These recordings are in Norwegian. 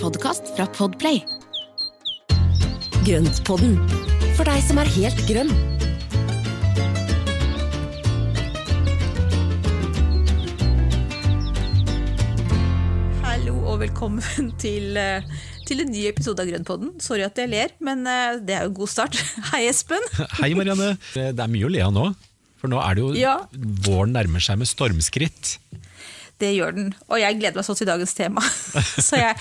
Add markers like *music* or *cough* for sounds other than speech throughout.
podkast fra Podplay. Grøntpodden, for deg som er helt grønn. Hallo og velkommen *laughs* til, eh, til en ny episode av Grønnpodden. Sorry at jeg ler, men eh, det er jo en god start. *laughs* Hei, Espen. Hei Marianne. *laughs* Det er mye å le av nå. For nå er det jo Ja. våren nærmer seg med stormskritt. Det gjør den, og jeg gleder meg sånn til dagens tema. *laughs* Så jeg,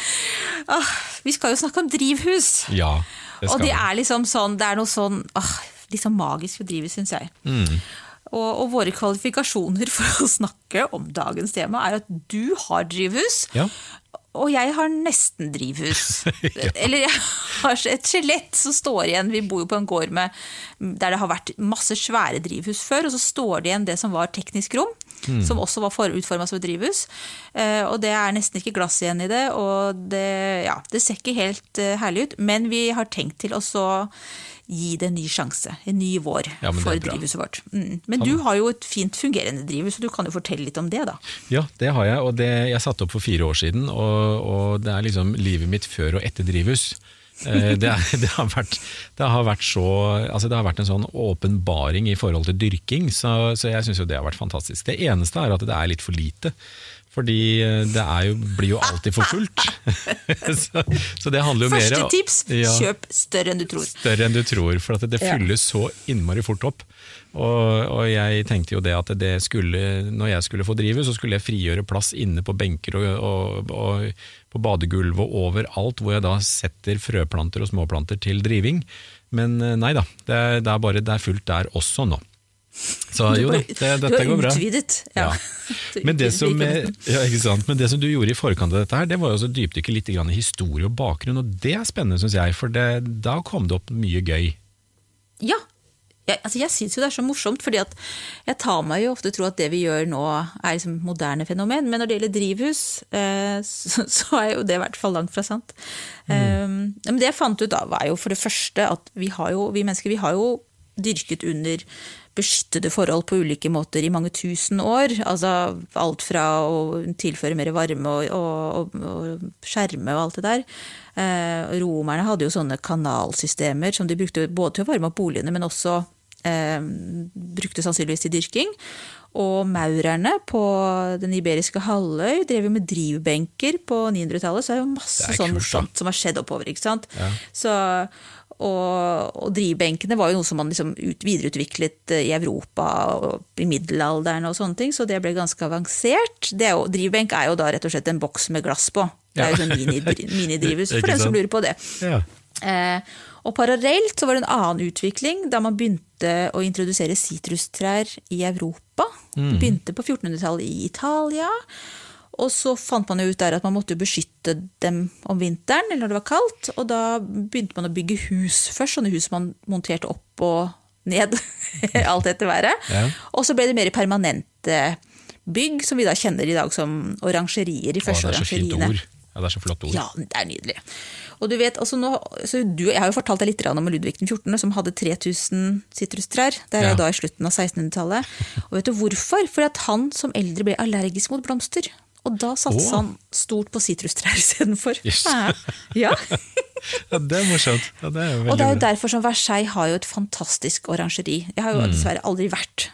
ah, vi skal jo snakke om drivhus. Ja, det og det er liksom sånn, det er noe sånn ah, litt sånn magisk ved drivhus, syns jeg. Mm. Og, og våre kvalifikasjoner for å *laughs* snakke om dagens tema er at du har drivhus, Ja. Og jeg har nesten drivhus. *laughs* Eller jeg har et skjelett som står igjen. Vi bor jo på en gård med, der det har vært masse svære drivhus før, og så står det igjen det som var teknisk rom. Mm. Som også var utforma som et drivhus. Eh, og det er nesten ikke glass igjen i det, og det, ja, det ser ikke helt eh, herlig ut. Men vi har tenkt til å så gi det en ny sjanse, en ny vår, Ja, for drivhuset vårt. Mm. Men du har jo et fint fungerende drivhus, så du kan jo fortelle litt om det, da. Ja, det har jeg. Og det, jeg satte opp for fire år siden, og, og det er liksom livet mitt før og etter drivhus. Eh, Det, det, har vært, det, har vært så, altså det har vært en sånn åpenbaring i forhold til dyrking, så, så jeg syns jo det har vært fantastisk. Det eneste er at det er litt for lite. Fordi eh, det er jo, blir jo alltid for fullt. *laughs* så, så det handler jo mer Første tips, Ja. kjøp større enn du tror. større enn du tror, for at det Ja. fylles så innmari fort opp. Og, og jeg tenkte jo det at det skulle, når jeg skulle få drive, så skulle jeg frigjøre plass inne på benker og, og, og på badegulv og overalt, hvor jeg da setter frøplanter og småplanter til driving. Men eh, nei da, det er, det er bare det er fullt der også nå. Så jo da, det, du dette har går bra. utvidet. Ja. Ja. *laughs* Men det, som, ja, ikke sant? Men det som du gjorde i forkant av dette, her, det var jo å dypdykke litt i historie og bakgrunn, og det er spennende, syns jeg, for det, da kom det opp mye gøy. Ja. Jeg, altså jeg syns jo det er så morsomt, fordi at jeg tar meg jo ofte tro at det vi gjør nå er liksom moderne fenomen, men når det gjelder drivhus, eh, *laughs* så, så er jo det i hvert fall langt fra sant. Eh, men det jeg fant ut da, var jo for det første at vi har jo, vi mennesker vi har jo dyrket under beskyttede forhold på ulike måter i mange tusen år. Altså alt fra å tilføre mer varme og, og, og, og skjerme og alt det der. Eh, romerne hadde jo sånne kanalsystemer som de brukte både til å varme opp boligene, men også eh, brukte sannsynligvis til dyrking. Og maurerne på den iberiske halvøy drev jo med drivbenker på 900-tallet, så det er jo masse sånn morsomt som har skjedd oppover. ikke sant? Så, og, og drivbenkene var jo noe som man liksom ut, videreutviklet eh, i Europa og i middelalderen og sånne ting, så det ble ganske avansert. Det er jo, drivbenk er jo da rett og slett en boks med glass på. Det er jo sånn mini- minidrivhus, *laughs* for den som lurer på det. Ja. Eh, og parallelt så var det en annen utvikling da man begynte å introdusere sitrustrær i Europa. Mm. Begynte på 1400-tallet i Italia. Og så fant man jo ut der at man måtte beskytte dem om vinteren, eller når det var kaldt. Og da begynte man å bygge hus først, sånne hus man monterte opp og ned, *laughs* alt etter været. Ja. Og så ble det mer permanente bygg, som vi da kjenner i dag som orangerier. i første det er så fint ord. Ja, det er så flott ord. Ja, det er nydelig. Og du vet, altså nå, så du, Jeg har jo fortalt deg litt om Ludvig den 14., som hadde 3000 sitrustrær. Det er Ja. da i slutten av 1600-tallet. Og vet du hvorfor? For at han som eldre ble allergisk mot blomster. Og da satsa han stort på sitrustrær *laughs* istedenfor. Yes. Ja. *laughs* Ja, det er morsomt. Ja, det er Og det er jo derfor som Versailles har jo et fantastisk orangeri. Jeg har jo Mm. dessverre aldri vært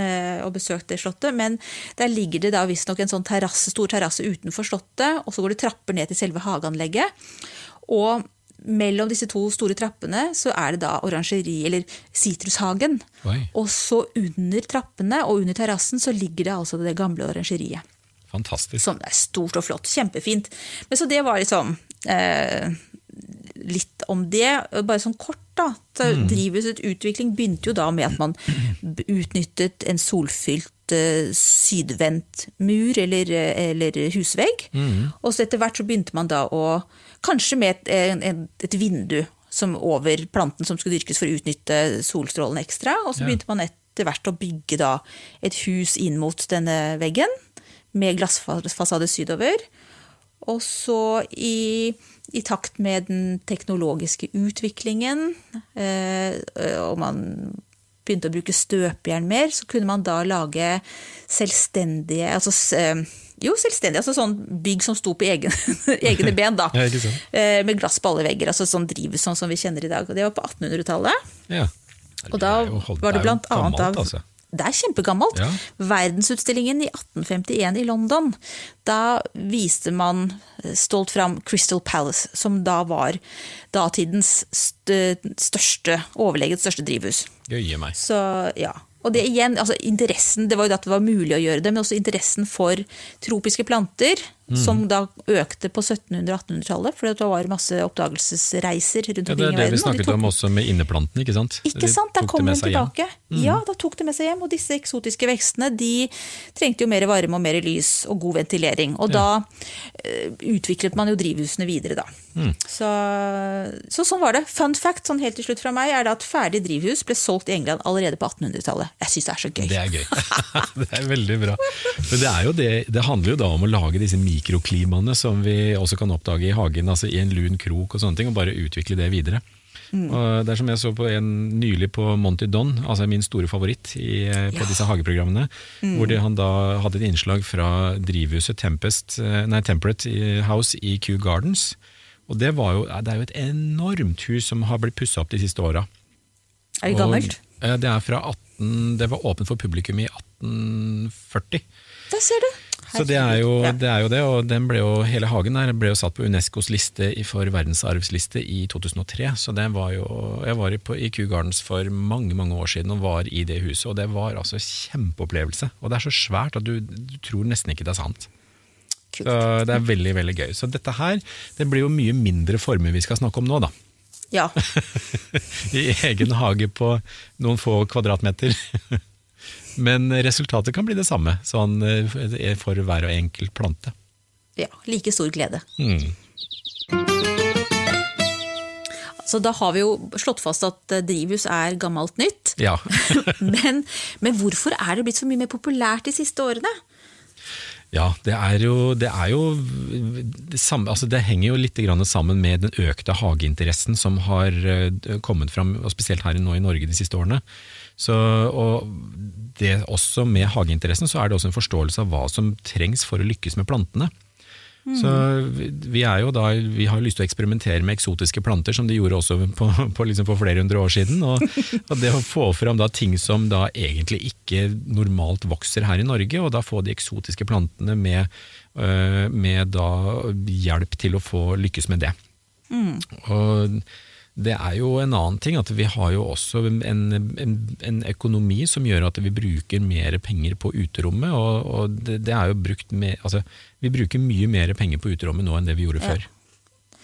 eh, og besøkt det slottet, men der ligger det da visstnok en sånn terrasse, stor terrasse utenfor slottet, og så går det trapper ned til selve hageanlegget. Og mellom disse to store trappene så er det da orangeri, eller sitrushagen. Og så under trappene og under terrassen så ligger det altså det gamle orangeriet. Fantastisk. Som er stort og flott. Kjempefint. Men så det var liksom eh, litt om det. Bare sånn kort, da. Så Drivhusets utvikling begynte jo da med at man utnyttet en solfylt eh, sydvendt mur eller, eh, eller husvegg. Og så etter hvert så begynte man da å Kanskje med et, et vindu som over planten som skulle dyrkes for å utnytte solstrålene ekstra. Og så Ja. begynte man etter hvert å bygge da et hus inn mot denne veggen med glassfasade sydover. Og så i, i takt med den teknologiske utviklingen, eh, og man begynte å bruke støpejern mer, så kunne man da lage selvstendige altså, eh, Jo, selvstendige, altså sånn bygg som sto på egen, *laughs* egne ben, da. *laughs* Ja. Eh, Med glass på alle vegger, altså sånn drivhus sånn som vi kjenner i dag. Og det var på 1800-tallet. Ja. Og da var det blant annet av altså. Det er kjempegammelt. Ja. Verdensutstillingen i 1851 i London, da viste man stolt fram Crystal Palace, som da var datidens største, overleget største drivhus. Gøye meg. Så ja. Og det igjen, altså interessen, det var jo at det var mulig å gjøre det, men også interessen for tropiske planter, Mm. som da økte på 1700-1800-tallet, for det var masse oppdagelsesreiser rundt Ja, verden. det er det vi snakket de tok- om også med inneplanten, ikke sant? ikke sant, der kom de tilbake. Mm. Ja, da tok de med seg hjem, og disse eksotiske vekstene de trengte jo mer varme og mer lys og god ventilering. Og da eh, utviklet man jo drivhusene videre, da. Mm. Så, så sånn var det. Fun fact sånn helt til slutt fra meg er det at ferdig drivhus ble solgt i England allerede på 1800-tallet. Jeg syns det er så gøy. Det er gøy. *laughs* det er veldig bra. Men det, er jo det, det handler jo da om å lage disse mikroklimaene som vi også kan oppdage i hagen, altså i en lun krok og sånne ting, og bare utvikle det videre. Og det er som jeg så på en nylig på Monty Don, altså min store favoritt i, på disse hageprogrammene, hvor de, han da hadde et innslag fra drivhuset Tempest, eh, nei, Temperate House i Kew Gardens. Og det, var jo, det er jo et enormt hus som har blitt pussa opp de siste åra. Er det gammelt? Og, eh, Det er fra 18, det var åpent for publikum i 1840. Der ser du. Så det er, jo, det er jo det, og den ble jo, hele hagen der ble jo satt på Unescos liste for verdensarvsliste i 2003. Så det var jo, jeg var i på, i Kew Gardens for mange mange år siden og var i det huset, og det var altså kjempeopplevelse. Og det er så svært at du, du tror nesten ikke det er sant. Kult. Så det er veldig veldig gøy. Så dette her det blir jo mye mindre former vi skal snakke om nå, da. Ja. *laughs* I egen hage på noen få kvadratmeter. *laughs* Men resultatet kan bli det samme sånn, for hver og enkelt plante. ja. Like stor glede. Mm. Så da har vi jo slått fast at eh, drivhus er gammelt nytt. Ja. *laughs* men, men hvorfor er det blitt så mye mer populært de siste årene? Ja, det er jo, det, er jo det, samme, altså det henger jo litt sammen med den økte hageinteressen som har eh, kommet fram, og spesielt her nå i Norge de siste årene. Så, og det, også med hageinteressen så er det også en forståelse av hva som trengs for å lykkes med plantene. Så vi- er jo da, vi har lyst til å eksperimentere med eksotiske planter, som de gjorde også på, på, liksom for flere hundre år siden. Og, og det å få fram da ting som da egentlig ikke normalt vokser her i Norge, og da få de eksotiske plantene med, øh, med da hjelp til å få lykkes med det. Og det er jo en annen ting at vi har jo også en, en, en økonomi som gjør at vi bruker mer penger på uterommet. Og, og det, det er jo brukt med, altså, vi bruker mye mer penger på uterommet nå enn det vi gjorde Ja. før.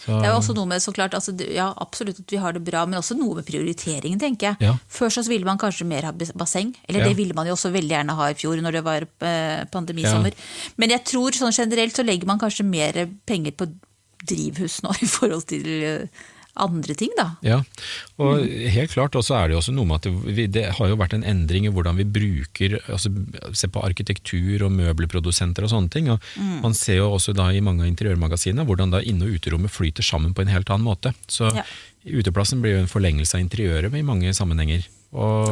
Så, Det er jo også noe med, så klart, altså, ja, absolutt at vi har det bra, men også noe med prioriteringen, tenker jeg. Ja. Før så ville man kanskje mer ha bas- basseng, eller Ja. det ville man jo også veldig gjerne ha i fjor når det var eh, Ja. pandemisommer. Men jeg tror sånn generelt så legger man kanskje mer penger på drivhus nå i forhold til eh, andre ting, da. Ja, og helt klart også er det jo også noe med at det, vi, det har jo vært en endring i hvordan vi bruker altså, Se på arkitektur og møbelprodusenter og sånne ting. og Man ser jo også da i mange av interiørmagasinene hvordan da inne- og uterommet flyter sammen på en helt annen måte. Så Ja. Uteplassen blir jo en forlengelse av interiøret i mange sammenhenger. Og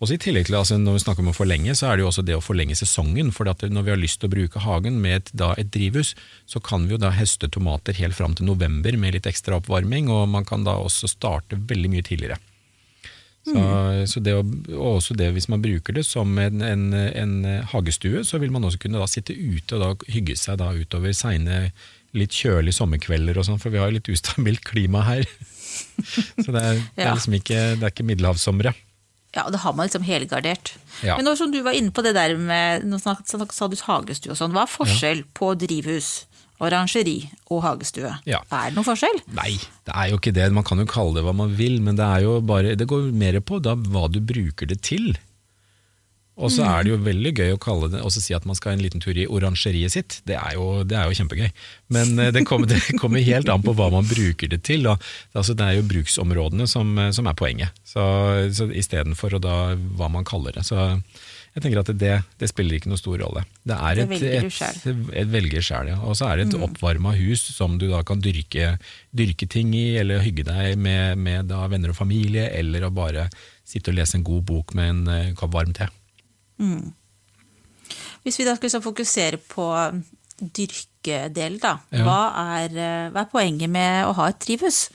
også i tillegg til, altså Når vi snakker om å forlenge, så er det jo også det å forlenge sesongen. for Når vi har lyst til å bruke hagen med et, da et drivhus, så kan vi jo da høste tomater helt fram til november med litt ekstra oppvarming, og man kan da også starte veldig mye tidligere. Så, så det, og også det hvis man bruker det som en, en, en hagestue, så vil man også kunne da sitte ute og hygge seg utover seine, litt kjølige sommerkvelder og sånn, for vi har jo litt ustabilt klima her. *laughs* Så det er, det er liksom ikke, det er ikke middelhavssomre. Ja, da har man liksom helgardert. Ja. Men nå som du var inne på det der med Nå snak- sa du hagestue og sånn. Hva er forskjell på drivhus, orangeri og hagestue? Ja. Er det noen forskjell? Nei, det er jo ikke det. Man kan jo kalle det hva man vil, men det, jo bare, det går mer på da, hva du bruker det til. Og så er det jo veldig gøy å kalle det, også si at man skal en liten tur i orangeriet sitt. Det er jo, det er jo kjempegøy. Men eh, det kommer, det *laughs* kommer helt an på hva man bruker det til. Altså, det er jo bruksområdene som, eh, som er poenget, så, så istedenfor hva man kaller det. Så jeg tenker at det, det spiller ikke noe stor rolle. Det er et, et, et velger selv, ja. Og så er det et oppvarma hus som du da kan dyrke, dyrke ting i, eller hygge deg med, med venner og familie, eller å bare sitte og lese en god bok med en eh, kopp varm te. Hvis vi da skulle liksom fokusere på dyrkedel, da. Ja. Hva, er, eh, hva er poenget med å ha et drivhus?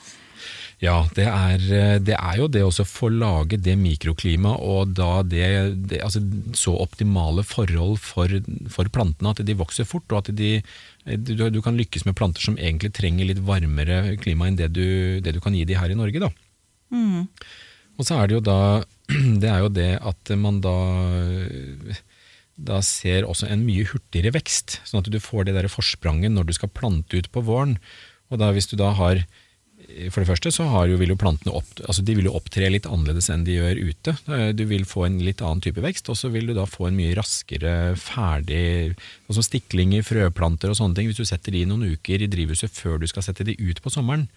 Ja, det er, eh, det er jo det å få lage det mikroklimaet og da det, det altså så optimale forhold for, for plantene, at de vokser fort og at de, du, du kan lykkes med planter som egentlig trenger litt varmere klima enn det du, det du kan gi de her i Norge. Da. Og så er det jo da *clears throat* det er jo det at man da da ser også en mye hurtigere vekst, sånn at du får det der forspranget når du skal plante ut på våren. Og da hvis du da har for det første så jo, vil jo plantene opp, altså de vil jo opptre litt annerledes enn de gjør ute. Du vil få en litt annen type vekst, og så vil du da få en mye raskere ferdig altså Stiklinger, frøplanter og sånne ting. Hvis du setter de noen uker i drivhuset før du skal sette de ut på sommeren,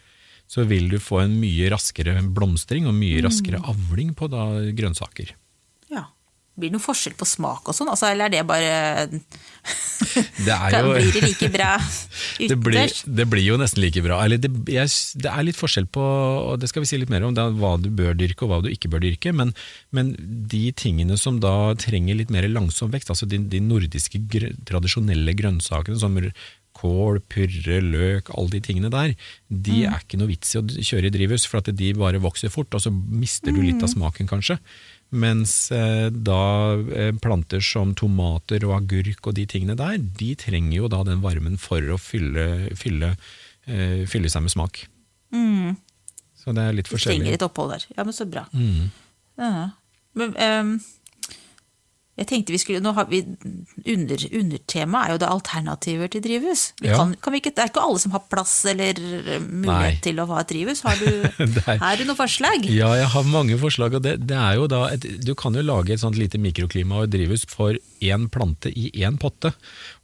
så vil du få en mye raskere blomstring og mye raskere avling på da grønnsaker. Ja. Blir det noen forskjell på smak og sånn, altså, eller er det bare *laughs* Det er jo Blir det like bra *laughs* det blir, det blir jo nesten like bra. Eller det, jeg, det er litt forskjell på, og det skal vi si litt mer om, det er hva du bør dyrke og hva du ikke bør dyrke. Men, men de tingene som da trenger litt mer langsom vekst, altså de, de nordiske grø, tradisjonelle grønnsakene som kål, purre, løk, alle de tingene der, de er ikke noe vits i å kjøre i drivhus, for at de bare vokser fort, og så mister du litt av smaken kanskje. Mens eh, da eh, planter som tomater og agurk og de tingene der, de trenger jo da den varmen for å fylle, fylle, eh, fylle seg med smak. Så det er litt forskjellig. trenger litt opphold der. Ja, men så bra. Mm. Ja. Men ehm, jeg tenkte vi skulle Nå har vi under, Undertemaet er jo det alternativer til drivhus. Vi Ja. kan, kan vi ikke, det er ikke alle som har plass eller mulighet Nei. til å ha et drivhus. Har du, *laughs* er- du noen forslag? Ja, jeg har mange forslag. og det, det er jo da et, Du kan jo lage et sånt lite mikroklima og et drivhus for én plante i én potte.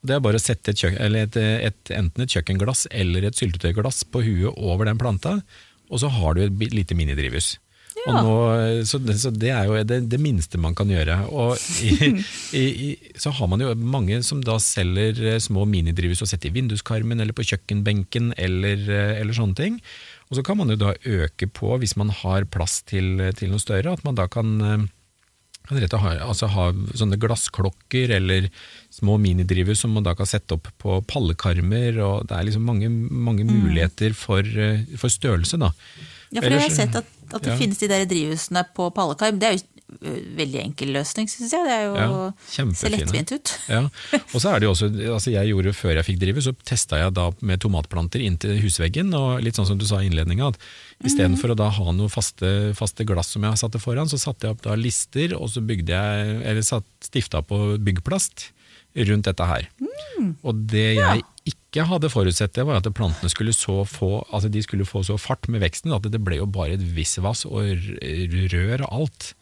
Og det er bare å sette et eller et, et, enten et kjøkkenglass eller et syltetøyglass på huet over den planta, og så har du et lite minidrivhus. Og Ja. nå, så, det, så det er jo det, det minste man kan gjøre. Og i, *laughs* i, i, så har man jo mange som da selger eh, små minidrivhus og setter i vinduskarmen eller på kjøkkenbenken eller, eh, eller sånne ting. Og så kan man jo da øke på, hvis man har plass til, til noe større, at man da kan, eh, ha, altså ha sånne glassklokker eller små minidrivhus som man da kan sette opp på pallekarmer. og Det er liksom mange, mange muligheter for, eh, for størrelse. da. Ja, for jeg har sett at, at det ja. finnes de der drivhusene på pallekarm. Det er jo ø, veldig enkel løsning, syns jeg. Det er jo Ja, ser lettvint ut. Ja, *laughs* og så er det jo også, altså jeg gjorde Før jeg fikk drive, så testa jeg da med tomatplanter inntil husveggen. og Litt sånn som du sa i innledninga, at istedenfor å da ha noe faste, faste glass som jeg satte foran, så satte jeg opp da lister, og så bygde jeg, eller satt, stifta på byggplast rundt dette her. Og det jeg ikke hadde forutsett, det var at plantene skulle, så få, altså de skulle få så fart med veksten at det ble jo bare et visvas og rør og alt.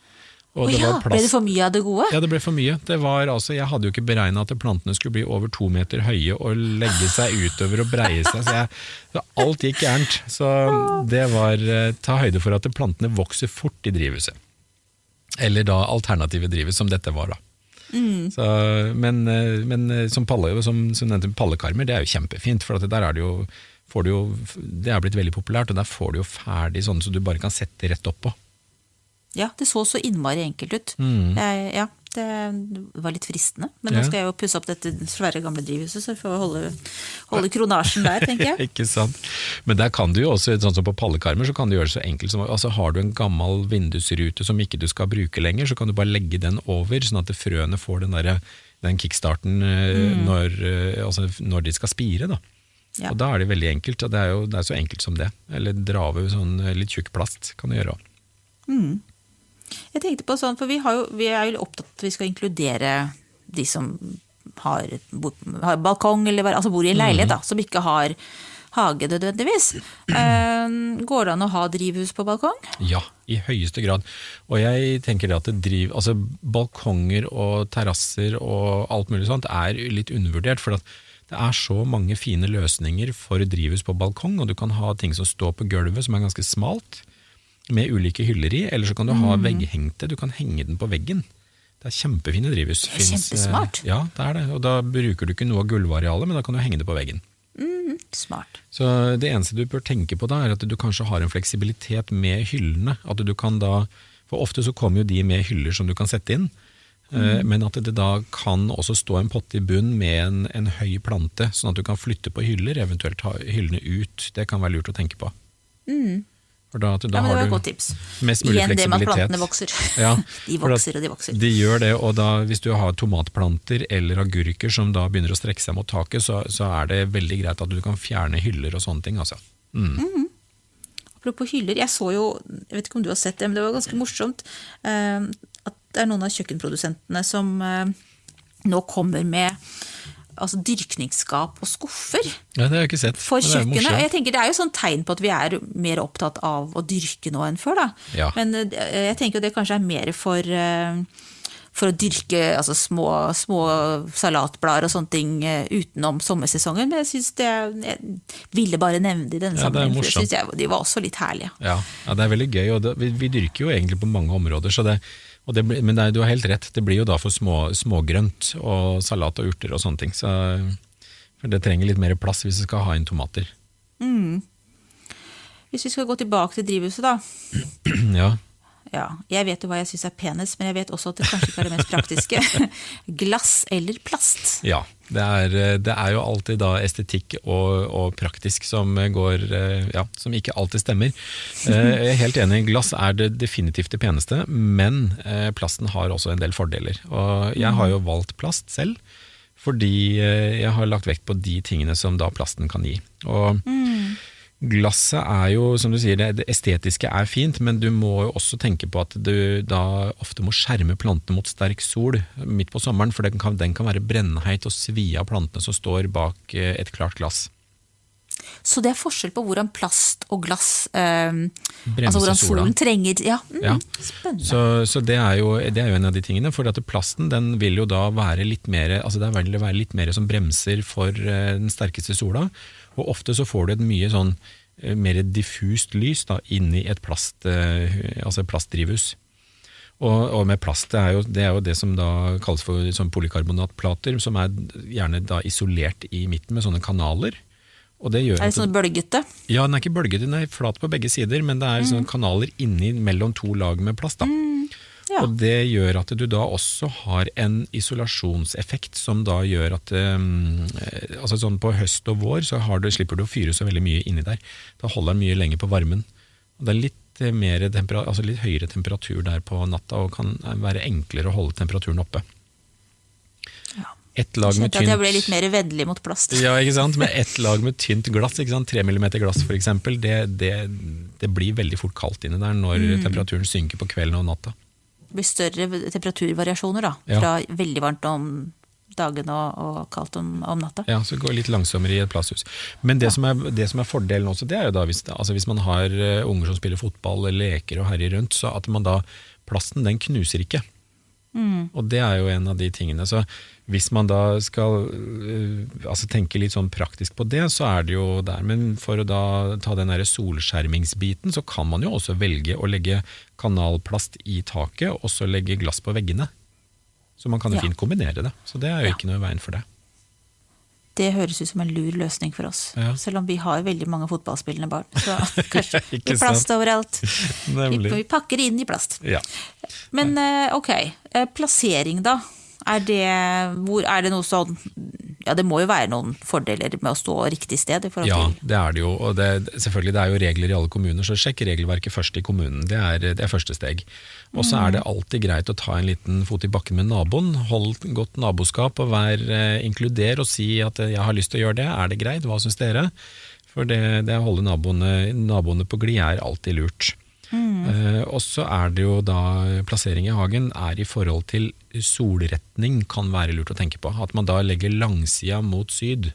Og det ja, ble det for mye av det gode? ja, det ble for mye. Det var, altså, jeg hadde jo ikke beregna at plantene skulle bli over to meter høye og legge seg utover og breie seg. Så, jeg, så alt gikk gærent. Så det var eh, ta høyde for at plantene vokser fort i drivhuset. Eller da alternative drivhus, som dette var. da. Så, men eh, men eh, som, palle, som, som nevnte, pallekarmer, det er jo kjempefint. For at der er det jo, får du jo Det er blitt veldig populært, og der får du jo ferdig sånn så du bare kan sette rett oppå. Ja, det så så innmari enkelt ut. Jeg, ja, det var litt fristende. Men nå Mm. Skal jeg jo pusse opp dette svære gamle drivhuset, så får vi holde, holde kronasjen der, tenker jeg. *laughs* Ikke sant? Men der kan du jo også, sånn som på pallekarmer, så kan du gjøre det så enkelt som altså Har du en gammel vindusrute som ikke du skal bruke lenger, så kan du bare legge den over, sånn at frøene får den, der, den kickstarten mm. når, eh, altså når de skal spire. da. Ja. Og da er det veldig enkelt, og det er jo det er så enkelt som det. Eller dra over sånn eh, litt tjukk plast kan du gjøre òg. Jeg tenkte på sånn, for vi, har jo, vi er jo opptatt av at vi skal inkludere de som har, har balkong, eller altså bor i en leilighet, da, som ikke har hage nødvendigvis. Eh, går det an å ha drivhus på balkong? Ja, i høyeste grad. Og jeg tenker det at det driv, altså balkonger og terrasser og alt mulig sånt er litt undervurdert. For at det er så mange fine løsninger for drivhus på balkong, og du kan ha ting som står på gulvet som er ganske smalt, med ulike hyller i, eller så kan du ha vegghengte, du kan henge den på veggen. Det er kjempefine drivhus. Det er kjempesmart. eh, Ja, det er det. Og da bruker du ikke noe av gulvarealet, men da kan du henge det på veggen. Mm, Smart. Så det eneste du bør tenke på da, er at du kanskje har en fleksibilitet med hyllene. At du kan da For ofte så kommer jo de med hyller som du kan sette inn. Mm. Men at det da kan også stå en potte i bunn med en, en høy plante, sånn at du kan flytte på hyller, eventuelt ta hyllene ut. Det kan være lurt å tenke på. For da, da Ja, men det var har et godt tips. mest mulig Igjen det med at plantene vokser. *laughs* Ja, de vokser og de vokser. De gjør det, og da, hvis du har tomatplanter eller agurker som da begynner å strekke seg mot taket, så, så er det veldig greit at du kan fjerne hyller og sånne ting. Altså. Apropos hyller, jeg så jo, jeg vet ikke om du har sett det, men det var ganske morsomt, eh, at det er noen av kjøkkenprodusentene som eh, nå kommer med altså dyrkningsskap og skuffer Ja, det har jeg ikke sett. for men det er kjøkkenet. Jeg tenker Det er jo sånn tegn på at vi er mer opptatt av å dyrke nå enn før. da. Ja. Men eh, jeg tenker det kanskje er mer for, eh, for å dyrke altså små, små salatblader og sånne ting eh, utenom sommersesongen. Men jeg syns det, jeg ville bare nevne det i denne Ja, sammenhengen, for jeg de var også litt herlige. Ja, ja, det er veldig gøy, og det, vi, vi dyrker jo egentlig på mange områder. Så det, det, men det, du har helt rett, det blir jo da for små, smågrønt og salat og urter og sånne ting. Så, for det trenger litt mer plass hvis du skal ha inn tomater. Hvis vi skal gå tilbake til drivhuset, da. *clears throat* Ja, Ja, jeg vet jo hva jeg syns er penest, men jeg vet også at det kanskje ikke er det mest praktiske. *laughs* Glass eller plast? ja det, er, det er jo alltid da estetikk og, og praktisk som går eh, Ja, som ikke alltid stemmer. *laughs* Eh, Jeg er helt enig, glass er det definitivt det peneste, men eh, plasten har også en del fordeler. Og jeg har jo valgt plast selv. Fordi eh, jeg har lagt vekt på de tingene som da plasten kan gi. Og Glasset er jo, som du sier, det, estetiske er fint, men du må jo også tenke på at du da ofte må skjerme plantene mot sterk sol midt på sommeren, for den kan, den kan være brennheit og svi av plantene som står bak eh, et klart glass. Så det er forskjell på hvordan plast og glass eh, Altså hvordan solen trenger Ja, mm, Ja. spennende. Så, så det, er jo, det er jo en av de tingene, for at plasten den vil jo da være litt mer, altså det vil være litt mer som bremser for eh, den sterkeste sola, og ofte så får du et mye sånn eh, mer diffust lys da, inni et plast, eh, altså plastdrivhus. Og, og med plast, det er, jo, det er jo det som da kalles for sånn polykarbonatplater, som er gjerne da isolert i midten med sånne kanaler. Og det gjør Er det sånn bølgete? ja, den er ikke bølgete, den er flat på begge sider, men det er sånne kanaler inni mellom to lag med plast. Da. Ja. Og det gjør at du da også har en isolasjonseffekt som da gjør at um, eh, altså sånn På høst og vår så har du, slipper du å fyre så veldig mye inni der. Da holder den mye lenger på varmen. Og det er litt, eh, altså litt høyere temperatur der på natta og kan være enklere å holde temperaturen oppe. Ja. Et lag med tynt, at jeg ble litt mer vennlig mot plast. ja, ikke sant? Med ett lag med tynt glass, ikke sant? 3 mm glass f.eks., det, det, det blir veldig fort kaldt inni der når Mm. temperaturen synker på kvelden og natta. Blir større temperaturvariasjoner da, Ja. fra veldig varmt om dagen og, og kaldt om, om natta. Ja, så det går litt langsommere i et plasthus. Men det, som, er, det som er fordelen også, det er jo da hvis, altså hvis man har eh, unger som spiller fotball eller leker og herjer rundt, så at man da Plasten den knuser ikke. Og det er jo en av de tingene. Så hvis man da skal øh, altså tenke litt sånn praktisk på det, så er det jo der. Men for å da ta den der solskjermingsbiten, så kan man jo også velge å legge kanalplast i taket, og så legge glass på veggene. Så man kan jo Ja. fint kombinere det. Så det er jo Ja. ikke noe i veien for det. Det høres ut som en lur løsning for oss. Ja. Selv om vi har veldig mange fotballspillende barn. Så *laughs* kanskje er plast overalt. Vi, vi pakker det inn i plast. Ja. Men eh, ok, eh, plassering da. Er det, hvor, er det noe sånn Ja, det må jo være noen fordeler med å stå riktig sted i Ja, det er det jo. Og det, selvfølgelig, det er jo regler i alle kommuner, så sjekk regelverket først i kommunen. Det er, det er første steg. Og så er det alltid greit å ta en liten fot i bakken med naboen. Hold godt naboskap og vær eh, inkluder og si at eh, jeg har lyst til å gjøre det. Er det greit? Hva syns dere? For det, det å holde naboene, naboene på glid er alltid lurt. Eh, og så er det jo da plassering i hagen er i forhold til solretning kan være lurt å tenke på. At man da legger langsida mot syd.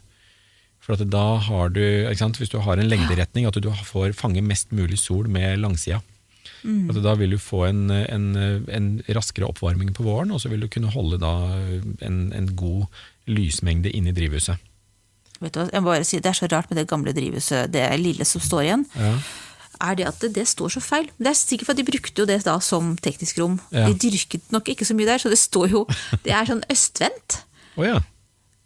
For at da har du? Hvis du har en lengderetning, at du får fange mest mulig sol med langsida. At da vil du få en, en, en raskere oppvarming på våren, og så vil du kunne holde da en, en god lysmengde inne i drivhuset. Vet du jeg må bare si, Det er så rart med det gamle drivhuset, det lille som står igjen. Ja. Er det at det, det står så feil? Det er sikkert for at de brukte jo det da som teknisk rom. Ja. De dyrket nok ikke så mye der, så det står jo *laughs* Det er sånn østvendt. Oh, ja.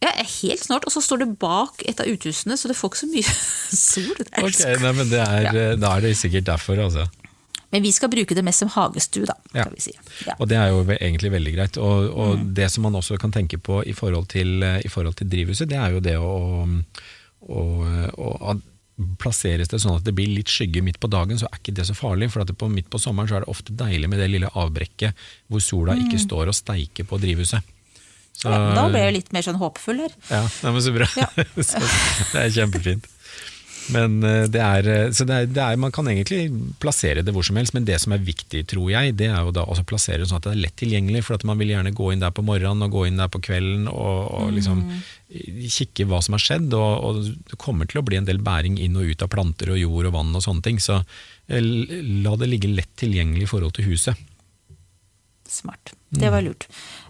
Ja, helt snart, Og så står det bak et av uthusene, så det får ikke så mye *laughs* sol. Det er Ok, nei, men det er, Da er det sikkert derfor, altså. Men vi skal bruke det mest som hagestue, da. Ja. Kan vi si. Ja. Og det er jo egentlig veldig greit. Og, og det som man også kan tenke på i forhold til, eh, i forhold til drivhuset, det er jo det å, å, å Plasseres det sånn at det blir litt skygge midt på dagen, så er ikke det så farlig. For at det på, midt på sommeren så er det ofte deilig med det lille avbrekket hvor sola ikke står og steiker på drivhuset. Så, Da ble jeg litt mer sånn håpefull her. Ja, men så bra. *laughs* så, det er kjempefint. Men eh, det er, eh, så det er, det er, man kan egentlig plassere det hvor som helst, men det som er viktig, tror jeg, det er jo da å plassere det sånn at det er lett tilgjengelig. For at man vil gjerne gå inn der på morgenen og gå inn der på kvelden og, og liksom kikke hva som har skjedd. Og, og det kommer til å bli en del bæring inn og ut av planter og jord og vann og sånne ting. Så eh, la det ligge lett tilgjengelig i forhold til huset. Smart. Det var lurt.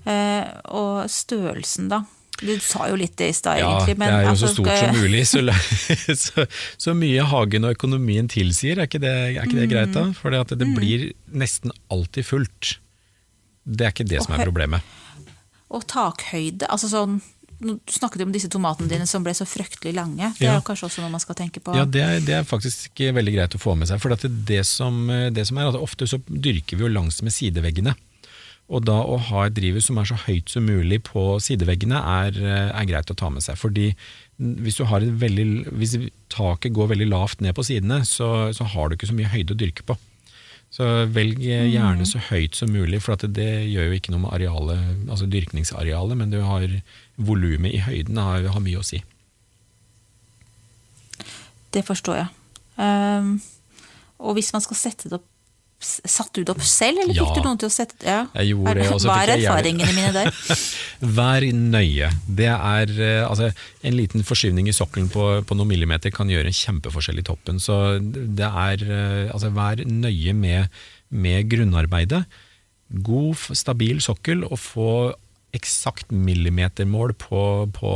Eh, og størrelsen, da? Du sa jo litt det i stad, Ja, egentlig. det er jo altså, så stort skal- som mulig. Så, *laughs* så, så mye hagen og økonomien tilsier, er ikke det, er ikke det greit Mm. da? For det, det blir nesten alltid fullt. Det er ikke det som er problemet. Og takhøyde. altså sånn Du snakket om disse tomatene dine som ble så fryktelig lange. Det er Ja. jo kanskje også noe man skal tenke på. Ja, det er, det er faktisk veldig greit å få med seg. For det, det, som, det som er at Ofte så dyrker vi jo langs med sideveggene. Og da å ha et drivhus som er så høyt som mulig på sideveggene, er, er greit å ta med seg. Fordi hvis, du har et veldig, hvis taket går veldig lavt ned på sidene, så, så har du ikke så mye høyde å dyrke på. Så velg gjerne så høyt som mulig, for at det, det gjør jo ikke noe med arealet, altså dyrkningsarealet, men du har volumet i høyden har, har mye å si. Det forstår jeg. Um, og hvis man skal sette det opp Satt du det opp selv, eller Ja. fikk du noen til å sette? Ja. Jeg gjorde det, Hva er jeg erfaringene mine der? *laughs* Vær nøye. Det er, eh, altså, en liten forskyvning i sokkelen på, på noen millimeter kan gjøre en kjempeforskjell i toppen. Så det er, eh, altså, vær nøye med, med grunnarbeidet. God, stabil sokkel, og få eksakt millimetermål på, på,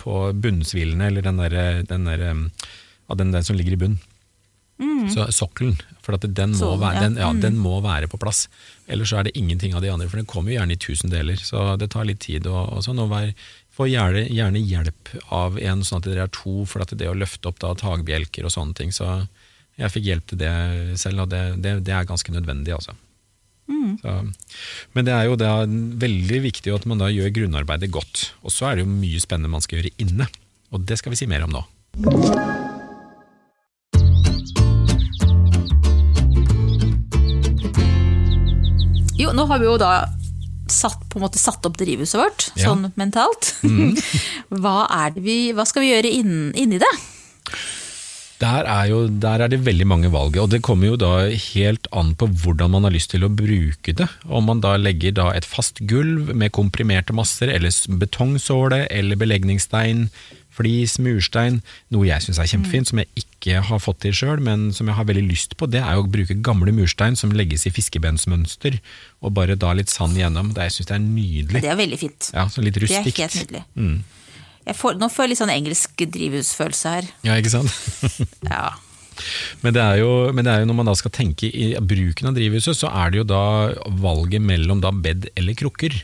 på bunnsvilene, eller den der, den, der, den, der, den som ligger i bunn. Så sokkelen, for at den, må være, den, ja, den må være på plass. Ellers så er det ingenting av de andre, for den kommer jo gjerne i tusen deler. Så det tar litt tid. Og, og sånn, og vær, Få gjerne, gjerne hjelp av en, sånn at dere er to, for at det å løfte opp da tagbjelker og sånne ting. Så jeg fikk hjelp til det selv, og det, det, det er ganske nødvendig. altså. Så, men det er jo da veldig viktig at man da gjør grunnarbeidet godt. Og så er det jo mye spennende man skal gjøre inne, og det skal vi si mer om nå. Nå har vi jo da satt, på en måte satt opp drivhuset vårt, Ja. sånn mentalt. *laughs* hva, er det vi, hva skal vi gjøre inn, inni det? Der er, jo, der er det veldig mange valg, og det kommer jo da helt an på hvordan man har lyst til å bruke det. Om man da legger da et fast gulv med komprimerte masser, eller betongsåle, eller belegningsstein, flis, murstein. Noe jeg syns er kjempefint, som jeg ikke har fått til sjøl, men som jeg har veldig lyst på, det er å bruke gamle murstein som legges i fiskebensmønster, og bare da litt sand igjennom. Det, jeg syns det er nydelig. Det er veldig fint. Ja, så litt rustikt. Det er helt nydelig. Mm. Får, nå får jeg litt sånn engelsk drivhusfølelse her. Ja, ikke sant? *laughs* *laughs* Ja. Men det, er jo, men det er jo når man da skal tenke i bruken av drivhuset, så er det jo da valget mellom da bed eller krukker.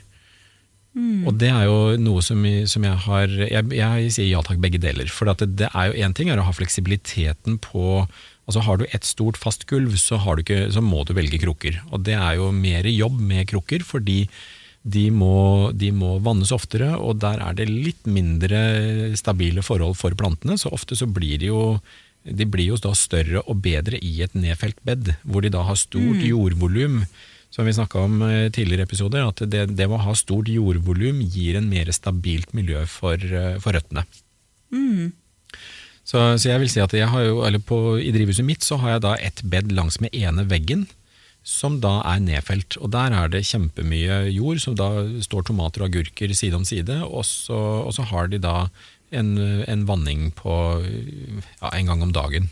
Og det er jo noe som, som jeg har Jeg, jeg sier ja takk, begge deler. For at det, det er jo én ting er å ha fleksibiliteten på Altså Har du et stort fast gulv, så, har du ikke, så må du velge krukker. Og det er jo mer jobb med krukker, fordi de må, de må vannes oftere, og der er det litt mindre stabile forhold for plantene. Så ofte så blir de jo de blir jo større og bedre i et nedfelt bed, hvor de da har stort jordvolum. Som vi snakka om i tidligere episoder, at det, det å ha stort jordvolum gir en mer stabilt miljø for, eh, for røttene. Så, så jeg vil si at jeg har jo, eller på, i drivhuset mitt så har jeg da et bed langs med ene veggen, som da er nedfelt. Og der er det kjempemye jord, som da står tomater og agurker side om side, og så, og så har de da en, en vanning på ja, en gang om dagen.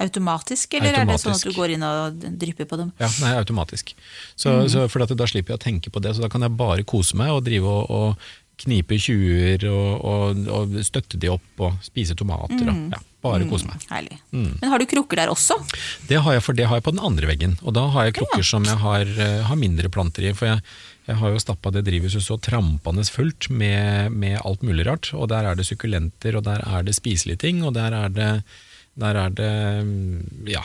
Automatisk, eller er det sånn at du går inn og drypper på dem? Ja, nei, automatisk. Så, så for da slipper jeg å tenke på det, så da kan jeg bare kose meg og drive og, og knipe tjuer og, og, og støtte de opp og spise tomater. Og, ja, bare kose meg. Herlig. Men har du krukker der også? Det har jeg, for det har jeg på den andre veggen. Og da har jeg krukker som jeg har, eh, har mindre planter i. For jeg, jeg har jo stappa det drivhuset så trampende fullt med, med alt mulig rart. Og der er det sukkulenter, og der er det spiselige ting, og der er det Der er det mm, Ja,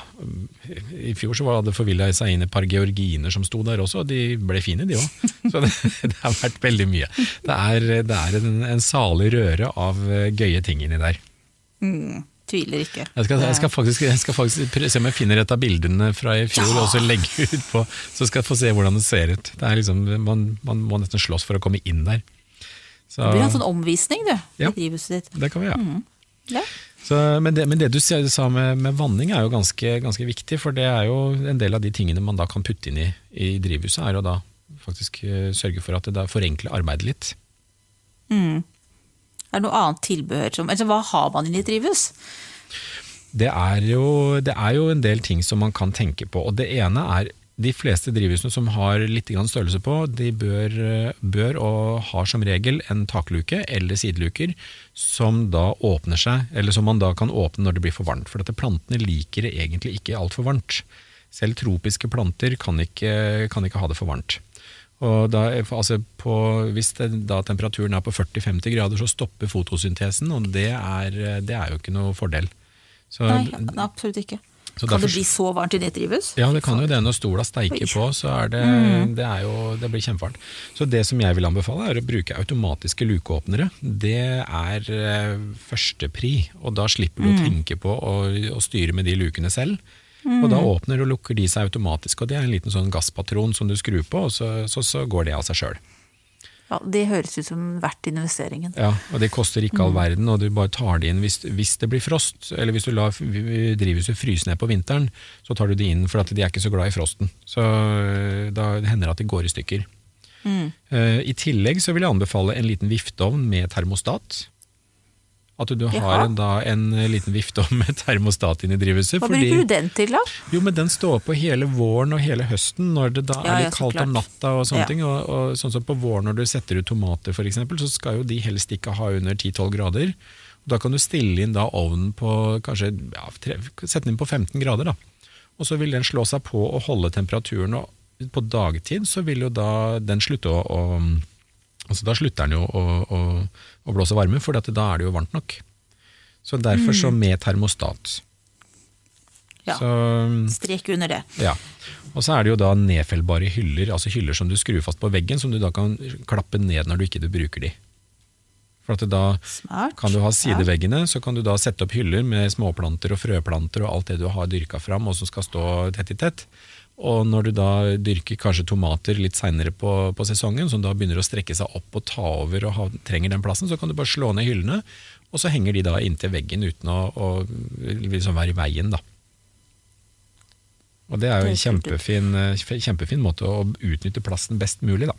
i fjor så var det forvilla seg inn et par georginer som sto der også, og de ble fine, de òg. *laughs* Så det, det har vært veldig mye. Det er, det er en, en salig røre av eh, gøye ting inni der. Tviler ikke. Jeg skal, jeg, skal faktisk, jeg skal faktisk se om jeg finner et av bildene fra i fjor, Ja! og så legge ut på, så skal jeg få se hvordan det ser ut. Det er liksom, man, man må nesten slåss for å komme inn der. Så, det blir en sånn omvisning, du, Ja. i drivhuset ditt. det kan vi ha. Ja. Så, men, det, men det du sa med, med vanning er jo ganske, ganske viktig, for det er jo en del av de tingene man da kan putte inn i, i drivhuset, er å da faktisk eh, sørge for at det da forenkler arbeidet litt. Er det noe annet tilbehør som altså, Hva har man i et drivhus? Det er, jo, det er jo en del ting som man kan tenke på, og det ene er de fleste drivhusene som har litt størrelse på, de bør, bør og har som regel en takluke eller sideluker som da åpner seg, eller som man da kan åpne når det blir for varmt. For dette plantene liker det egentlig ikke altfor varmt. Selv tropiske planter kan ikke, kan ikke ha det for varmt. Da, altså på, hvis det, da temperaturen er på 40-50 grader, så stopper fotosyntesen, og det er, det er jo ikke noe fordel. Så, Nei, absolutt ikke. Så Kan derfor- det bli så varmt i det drivhus? ja, det kan jo det når stola steiker på, så er det, det, er jo, det blir kjempevarmt. Så det som jeg vil anbefale er å bruke automatiske lukeåpnere. Det er eh, førstepri, og da slipper du å tenke på å, å styre med de lukene selv. Og da åpner og lukker de seg automatisk, og det er en liten sånn gasspatron som du skrur på, og så, så, så går det av seg sjøl. Ja, det høres ut som verdt investeringen. Ja, og det koster ikke all verden, og du bare tar det inn hvis, hvis det blir frost, eller hvis du lar drivhuset fryse ned på vinteren, så tar du det inn, for at de er ikke så glad i frosten. Så øh, da hender det at de går i stykker. Mm. I tillegg så vil jeg anbefale en liten vifteovn med termostat. At du har Jaha. en, da, en liten vifte med *laughs* termostat inn i drivhuset. Hva bruker du den til, da? jo, men den står på hele våren og hele høsten når det da Ja, er litt ja, kaldt om natta og sånne Ja. ting. Og, og sånn som på våren når du setter ut tomater for eksempel, så skal jo de helst ikke ha under 10-12 grader. Da kan du stille inn da ovnen på kanskje, sette den inn på 15 grader da. Og så vil den slå seg på og holde temperaturen, og på dagtid så vil jo da den slutte å, å altså da slutter den jo å, å, å blåse varme, for da er det jo varmt nok. Så derfor så med termostat. Ja, Så, Strek under det. ja. Og så er det jo da nedfellbare hyller, altså hyller som du skrur fast på veggen, som du da kan klappe ned når du ikke bruker de. For at da Smart. kan du ha sideveggene, så kan du da sette opp hyller med småplanter og frøplanter og alt det du har dyrka fram og som skal stå tett i tett. Og når du da dyrker kanskje tomater litt seinere på, på sesongen, som da begynner å strekke seg opp og ta over og ha, trenger den plassen, så kan du bare slå ned hyllene, og så henger de da inntil veggen uten å, å liksom være i veien, da. Og det er jo en kjempefin, eh, kjempefin måte å utnytte plassen best mulig, da.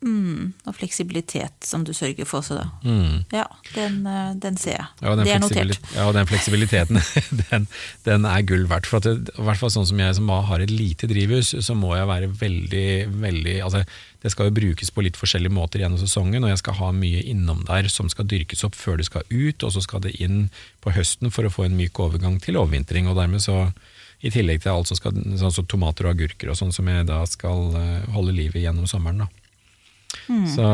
Mm, og fleksibilitet som du sørger for også, da. Mm. Ja, den, eh, den ser jeg. Ja, den det er notert. Ja, og den fleksibiliteten, *laughs* den, den er gull verdt. For at det, i hvert fall sånn som jeg som har et lite drivhus, så må jeg være veldig, veldig altså, Det skal jo brukes på litt forskjellige måter gjennom sesongen, og jeg skal ha mye innom der som skal dyrkes opp før det skal ut, og så skal det inn på høsten for å få en myk overgang til overvintring. Og dermed så, i tillegg til alt som skal, sånn som tomater og agurker og sånn, som jeg da skal eh, holde livet gjennom sommeren. da. Så,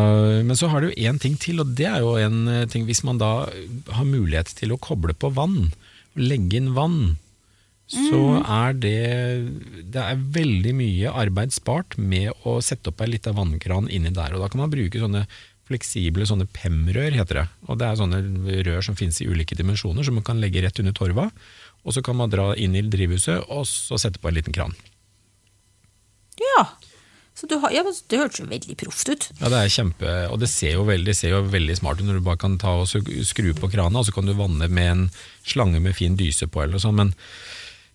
men så har det jo én ting til, og det er jo en eh, ting hvis man da har mulighet til å koble på vann, legge inn vann, så er det Det er veldig mye arbeid spart med å sette opp ei lita vannkran inni der. Og da kan man bruke sånne fleksible sånne PEM-rør, heter det. Og det er sånne rør som finnes i ulike dimensjoner, som man kan legge rett under torva. Og så kan man dra inn i drivhuset og så sette på en liten kran. Ja, så har, ja, det hørtes jo veldig proft ut. Ja, det er kjempe, og det ser jo veldig, ser jo veldig smart ut når du bare kan ta og skru på krana, og så kan du vanne med en slange med fin dyse på, eller sånn, men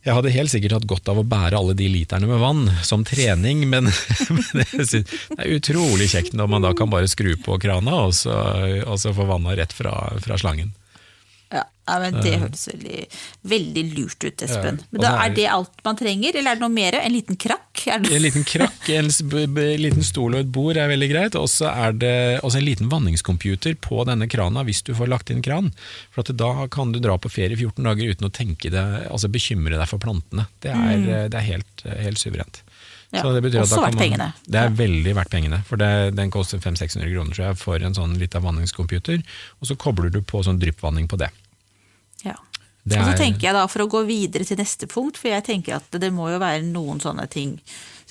jeg hadde helt sikkert hatt godt av å bære alle de literne med vann som trening, men, *laughs* men det er utrolig kjekt når man da kan bare skru på krana, og så, så få vanna rett fra, fra slangen. Ja, men Det høres veldig, veldig lurt ut, Espen. Men da er det alt man trenger, eller er det noe mer? En liten krakk? Er det... En liten krakk, *laughs* en liten stol og et bord er veldig greit, og så er det også en liten vanningscomputer på denne krana hvis du får lagt inn kran. For at da kan du dra på ferie 14 dager uten å tenke deg, altså bekymre deg for plantene. Det er, det er helt, helt suverent. Ja, Så det betyr at også da kan verdt man- pengene. Det er veldig verdt pengene, for det, den koster 500-600 kroner tror jeg, for en sånn liten vanningscomputer, og så kobler du på sånn dryppvanning på det. Ja. Det Og så er- tenker jeg da, for å gå videre til neste punkt, for jeg tenker at det må jo være noen sånne ting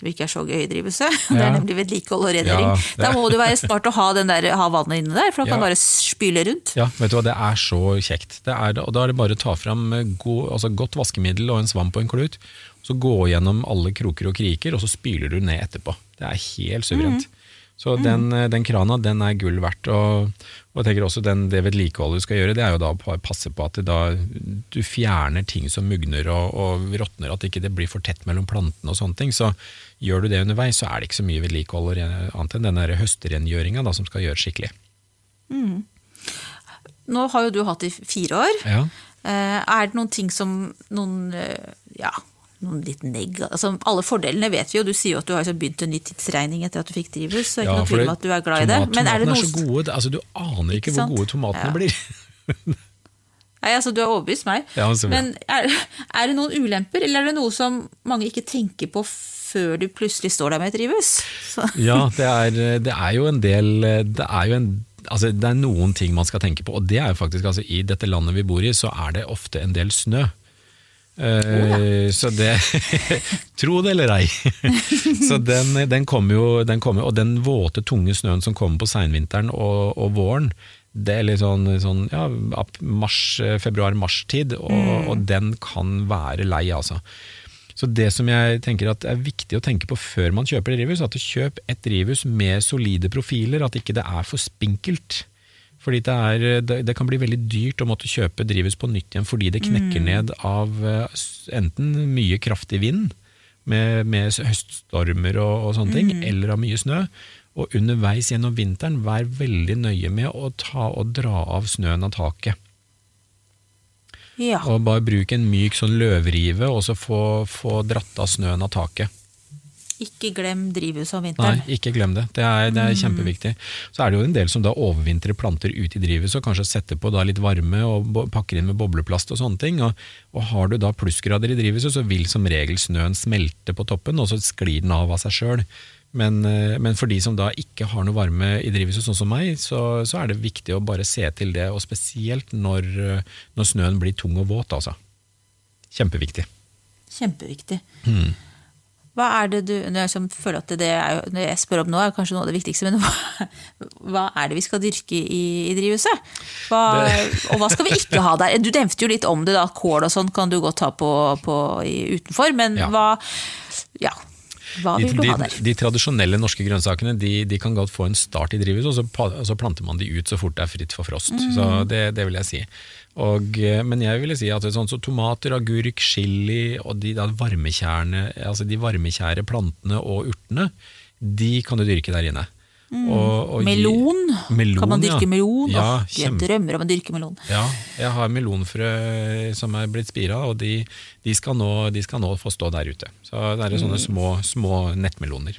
som ikke er så gøy i drivhuset. *laughs* Det er nemlig vedlikehold og rengjøring. Ja, Da må det være smart å ha, den der, ha vannet inne der, for da kan Ja. bare spyle rundt. Ja, vet du hva, det er så kjekt. Det er, og da er det bare å ta fram eh, god, altså godt vaskemiddel og en svamp og en klut, så gå gjennom alle kroker og kriker, og så spyler du ned etterpå. Det er helt suverent. Så den, eh, den krana, den er gull verdt. Og, og jeg tenker også den, det vedlikeholdet du skal gjøre, det er jo da å passe på at da, du fjerner ting som mugner og, og råtner, at ikke det blir for tett mellom plantene og sånne ting. Så gjør du det underveis, så er det ikke så mye vedlikehold annet enn den høstrengjøringa som skal gjøres skikkelig. Nå har jo du hatt det i fire år. Ja. Eh, Er det noen ting som noen, eh, ja, noen litt neg... Altså, alle fordelene vet vi jo, du sier jo at du har liksom begynt en ny tidsregning etter at du fikk drivhus, så er ikke noe tvil om at du er glad i det. Men er det noe er så gode, altså, du aner ikke, Ikke hvor gode tomatene Ja. blir. *laughs* Nei, altså Du har overbevist meg. Ja. Men er, er det noen ulemper, eller er det noe som mange ikke tenker på før du plutselig står der med et drivhus? Så, *laughs* Ja, det er, det er jo en del Det er jo en Altså, det er noen ting man skal tenke på, og det er jo faktisk altså, I dette landet vi bor i, så er det ofte en del snø. Eh, Så det *laughs* Tro det eller ei. *laughs* så den, den kommer jo, den kommer, Og den våte, tunge snøen som kommer på seinvinteren og, og våren, det er litt sånn, sånn ja, mars, februar-mars-tid, og, og den kan være lei, altså. Så det som jeg tenker at er viktig å tenke på før man kjøper drivhus, at kjøp et drivhus med solide profiler, at ikke det er for spinkelt. Fordi det, er, det, kan bli veldig dyrt å måtte kjøpe drivhus på nytt igjen fordi det knekker ned av eh, enten mye kraftig vind med, med høststormer og, og sånne ting, eller av mye snø. Og underveis gjennom vinteren, vær veldig nøye med å ta og dra av snøen av taket. ja. Og bare bruk en myk sånn løvrive, og så få, få dratt av snøen av taket. Ikke glem drivhuset om vinteren. Nei, ikke glem det. Det er, det er kjempeviktig. Så er det jo en del som da overvintrer planter ut i drivhuset, og kanskje setter på da litt varme og pakker inn med bobleplast og sånne ting. Og, og har du da plussgrader i drivhuset, så vil som regel snøen smelte på toppen, og så sklir den av av seg sjøl. Men, eh, men for de som da ikke har noe varme i drivhuset, sånn som meg, så, så er det viktig å bare se til det, og spesielt når, eh, når snøen blir tung og våt, altså. Kjempeviktig. Kjempeviktig. Hmm. Hva er det du jeg føler at det er, det jeg spør om nå, er kanskje noe av det viktigste, men *laughs* hva, hva er det vi skal dyrke i, i drivhuset? Hva, og hva skal vi ikke ha der? Du nevnte jo litt om det, da. Kål og sånn kan du godt ha på, på i, utenfor, men Ja. hva Ja. Hva De, vil du de, ha der? de tradisjonelle norske grønnsakene de, de kan godt få en start i drivhuset, og så planter man de ut så fort det er fritt for frost. Mm. Så det, det vil jeg si. Og, eh, men jeg ville si at sånn så tomater, agurk, chili og de, da varmekjærene, altså de varmekjære plantene og urtene, de kan du dyrke der inne. Og- og gi- Mm. Melon? Melon, kan man dyrke ja. melon? Ja, oh, jeg kjempe- drømmer om å dyrke melon. Ja, jeg har melonfrø som er blitt spira, og de, de, skal nå, de skal nå få stå der ute. Så det er sånne små, små nettmeloner.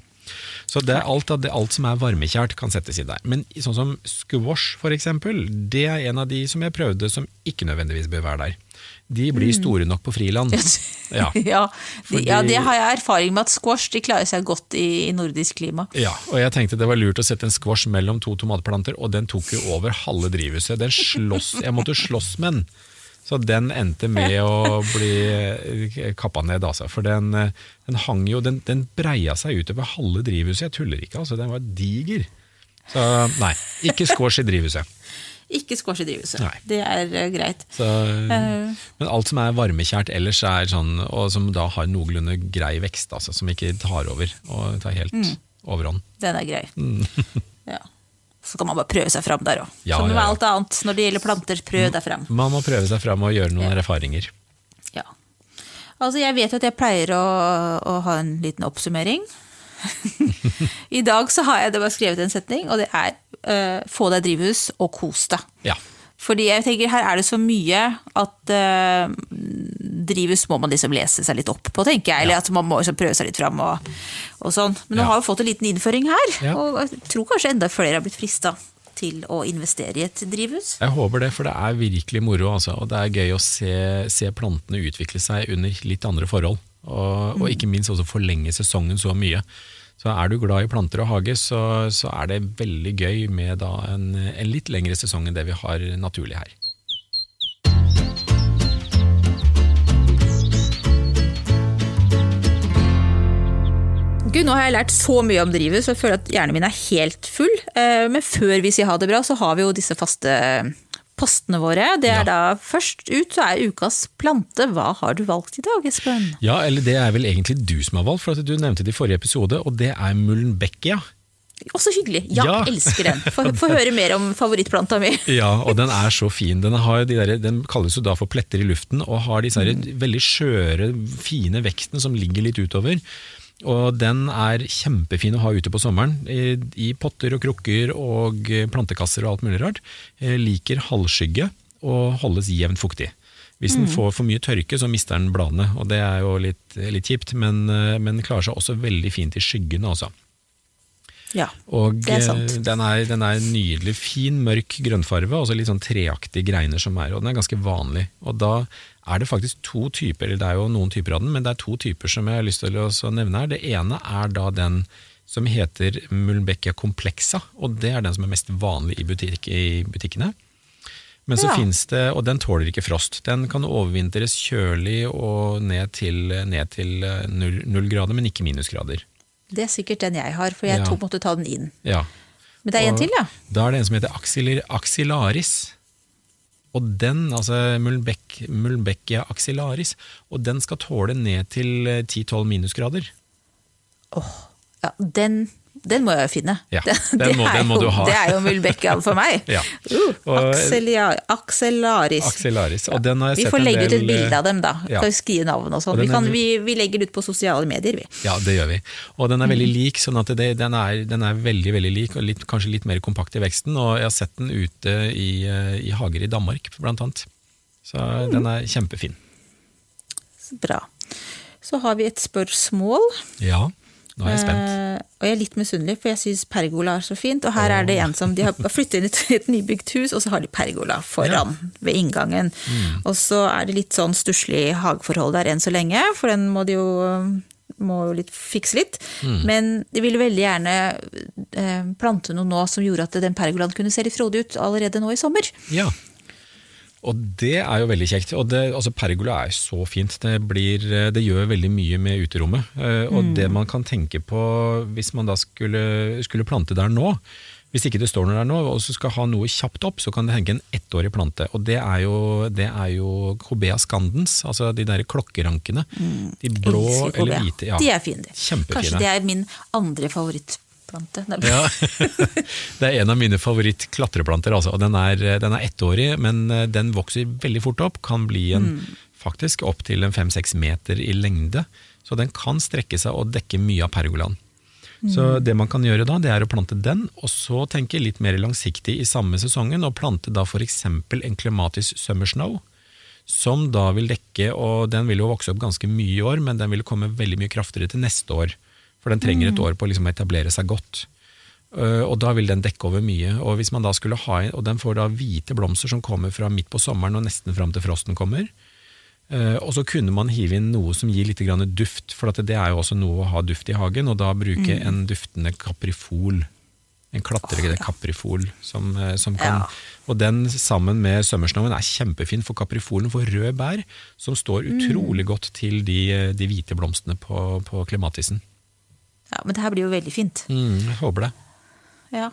Så det er alt, det, alt som er varmekjært kan settes i der. Men sånn som squash eksempel, det er en av de som jeg prøvde som ikke nødvendigvis bør være der. De blir store nok på friland. Ja. Ja, *laughs* de, Fordi- ja, det har jeg erfaring med at squash de klarer seg godt i, i nordisk klima. Ja, og jeg tenkte det var lurt å sette en squash mellom to tomatplanter, og den tok jo over halve drivhuset. Den slåss, jeg måtte slåss med den. Så den endte med å bli eh, kappa ned, altså. For den, eh, den hang jo, den, den breia seg utover halve drivhuset. Jeg tuller ikke, altså. Den var diger. Så nei, ikke squash i drivhuset. *laughs* Ikke squash i drivhuset. Nei. Det er eh, greit. Så, men alt som er varmekjært ellers, er sånn, og som da har noenlunde grei vekst, altså, som ikke tar over og tar helt Mm. overhånd. Den er grei. ja. *laughs* Så kan man bare prøve seg fram der òg. Ja, Som med ja, ja. alt annet når det gjelder planter. Prøv deg fram. Man må prøve seg fram og gjøre noen erfaringer. Ja. Altså, jeg vet jo at jeg pleier å, å ha en liten oppsummering. *laughs* I dag så har jeg det bare skrevet en setning, og det er uh, få deg drivhus og kos deg. Ja. Fordi jeg tenker her er det så mye at uh, drivhus må man liksom lese seg litt opp på, tenker jeg. Eller at man må liksom prøve seg litt fram og, og sånn. Men nå Ja. har vi fått en liten innføring her, Ja. og jeg tror kanskje enda flere har blitt frista til å investere i et drivhus. Jeg håper det, for det er virkelig moro. Altså. Og det er gøy å se, se plantene utvikle seg under litt andre forhold. Og, og ikke minst også forlenge sesongen så mye. Så er du glad i planter og hage, så, så er det veldig gøy med en, en, litt lengre sesong enn det vi har naturlig her. Gud, nå har jeg lært så mye om drivhus, så jeg føler at hjernen min er helt full. Eh, men før vi sier ha det bra, så har vi jo disse faste postene våre. Det er Ja. da først ut så er ukas plante. Hva har du valgt i dag, Espen? Ja, eller det er vel egentlig du som har valgt, for at du nevnte det i forrige episode, og det er Mullenbeckia. Også så hyggelig. Ja, Ja. elsker den. Få få høre mer om favorittplanta mi. *laughs* Ja, og den er så fin. Den, har de der, den kalles jo da for pletter i luften, og har disse mm. veldig skjøre, fine vekten som ligger litt utover. Og den er kjempefin å ha ute på sommeren, i, i potter og krukker og plantekasser og alt mulig rart. Jeg liker halvskygge og holdes jevnt fuktig. Hvis den får for mye tørke, så mister den bladene, og det er jo litt, litt kjipt, men, eh, men klarer seg også veldig fint i skyggene også. Ja, Og det er sant. eh, den er, den er nydelig, fin, mørk grønnfarve, og så litt sånn treaktige greiner som er, og den er ganske vanlig. Og da er det faktisk to typer, eller det er jo noen typer av den, men det er to typer som jeg har lyst til å så nevne her. Det ene er da den som heter Mulbeckia complexa, og det er den som er mest vanlig i, butik i butikkene. Men så Ja. finnes det, og den tåler ikke frost. Den kan overvintres kjølig og ned til, ned til eh, null, null grader, men ikke minusgrader. Det er sikkert den jeg har, for jeg Ja. tok, måtte ta den inn. Ja. Men det er en til, ja. Da er det en som heter axilir, axillaris. Og den, altså Mulbeck, Mulbeckia axillaris, og den skal tåle ned til eh, 10-12 minusgrader. Åh, ja den, den må jeg finne. Ja, det, den må- den må jo, du ha. Det er jo Mulbeckia for meg. *laughs* Ja. Uh, Og- Axelia- Og den har jeg Vi sett får en legge ut et bilde av dem, da. ja. Kan skrive navn og sånn. Vi, vi, vi legger det ut på sosiale medier, vi. Ja, det gjør vi. Og den er veldig Mm. lik, sånn at det, den, er, den er veldig veldig lik, og litt, kanskje litt mer kompakt i veksten. Og jeg har sett den ute i, eh, i hager i Danmark, blant annet. Så Mm. den er kjempefin. Bra. Så har vi et spørsmål. Ja, nå er jeg spent. Eh, og jeg er litt misunnelig, for jeg syns pergola er så fint. Og her er det en som de har flyttet inn i et, nybygd hus, og så har de pergola foran ved inngangen. Mm. Og så er det litt sånn stusslig hageforhold der enn så lenge, for den må de jo må jo litt, fikse litt. Mm. Men de ville veldig gjerne eh, plante noe nå som gjorde at den pergolaen kunne se litt frodig ut allerede nå i sommer. Ja. Og det er jo veldig kjekt. Og det, altså pergola er så fint. Det, blir, det gjør veldig mye med uterommet. Og Og det man kan tenke på hvis man da skulle, skulle plante der nå, hvis ikke det står noe der nå, og så skal ha noe kjapt opp, så kan det henge en ettårig plante. Og det er jo, det er jo Cobea scandens, altså de der klokkerankene. De blå eller hvite. Ja. De er fine, de. Kjempefine. Kanskje det er min andre favorittplante. Nei, Ja, *laughs* det er en av mine favoritt-klatreplanter. Altså. Den er, den er ettårig, men eh, den vokser veldig fort opp. Kan bli en, faktisk opp til en fem-seks meter i lengde. Så den kan strekke seg og dekke mye av pergolaen. Så det man kan gjøre da, det er å plante den, og så tenke litt mer langsiktig i samme sesongen, og plante da f.eks. en clematis summer snow. Som da vil dekke, og den vil jo vokse opp ganske mye i år, men den vil komme veldig mye kraftigere til neste år. For den trenger et år på å liksom etablere seg godt. Uh, og da vil den dekke over mye. Og hvis man da skulle ha og den får da hvite blomster som kommer fra midt på sommeren og nesten fram til frosten kommer. Uh, og så kunne man hive inn noe som gir litt grann duft, for at det er jo også noe å ha duft i hagen. Og da bruke en duftende kaprifol. En klatrende kaprifol som, eh, som kan Ja. Og den sammen med sømmersnoven er kjempefin, for kaprifolen får røde bær som står utrolig godt til de, eh, de hvite blomstene på, på klematisen. Ja, men det her blir jo veldig fint. Mm, jeg håper det. Ja.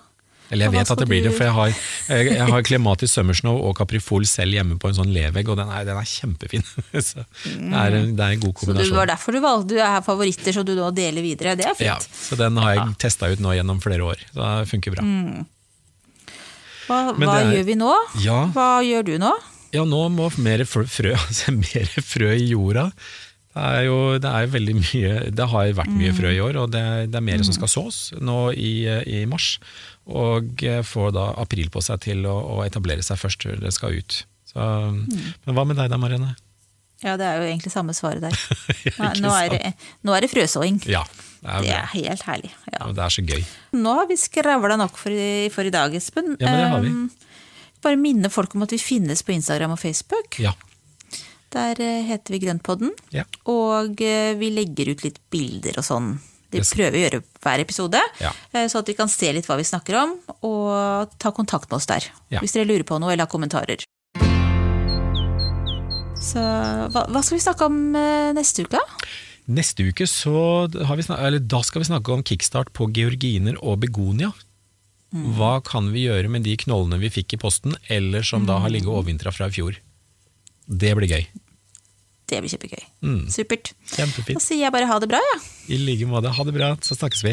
Eller jeg vet at det blir det, for jeg har, jeg, jeg har Clematis Summersnow og Caprifol selv hjemme på en sånn levegg, og den er, den er kjempefin. *laughs* Så det er, en- det er en god Så det var derfor du valgte du er favoritter som du nå deler videre. Det er fint. Ja, så den har jeg testa ut nå gjennom flere år. Så det funker bra. Hva, hva er- gjør vi nå? Ja. Hva gjør du nå? Ja, nå må mer frø, altså *laughs* mer frø i jorda. Det er jo det er veldig mye Det har vært mye frø i år, og det, det er mer som skal sås nå i, i mars. Og eh, får da april på seg til å, å etablere seg først før det skal ut. Så, Men hva med deg da, Marianne? Ja, det er jo egentlig samme svaret der. *laughs* Nå er det, nå er det frøsåing. Ja, det er, Det er helt herlig. Ja. Det er så gøy. Nå har vi skravla nok for i, for i dag, Espen. Ja, men det har vi. Bare minne folk om at vi finnes på Instagram og Facebook. Ja. Der eh, heter vi Grøntpodden. Ja. Og eh, vi legger ut litt bilder og sånn. Det prøver vi å gjøre hver episode, Ja. eh, så at vi kan se litt hva vi snakker om, og ta kontakt med oss der. Ja. Hvis dere lurer på noe eller har kommentarer. Så hva, hva skal vi snakke om neste uke? Neste uke så har vi eller da skal vi snakke om kickstart på georginer og begonia. Hva kan vi gjøre med de knollene vi fikk i posten, eller som da har ligget overvintra fra i fjor? Det blir gøy. Det blir kjempegøy. Mm. Supert. Da Kjempefint. sier jeg bare ha det bra, jeg. Ja. I like måte. Ha det bra, så snakkes vi.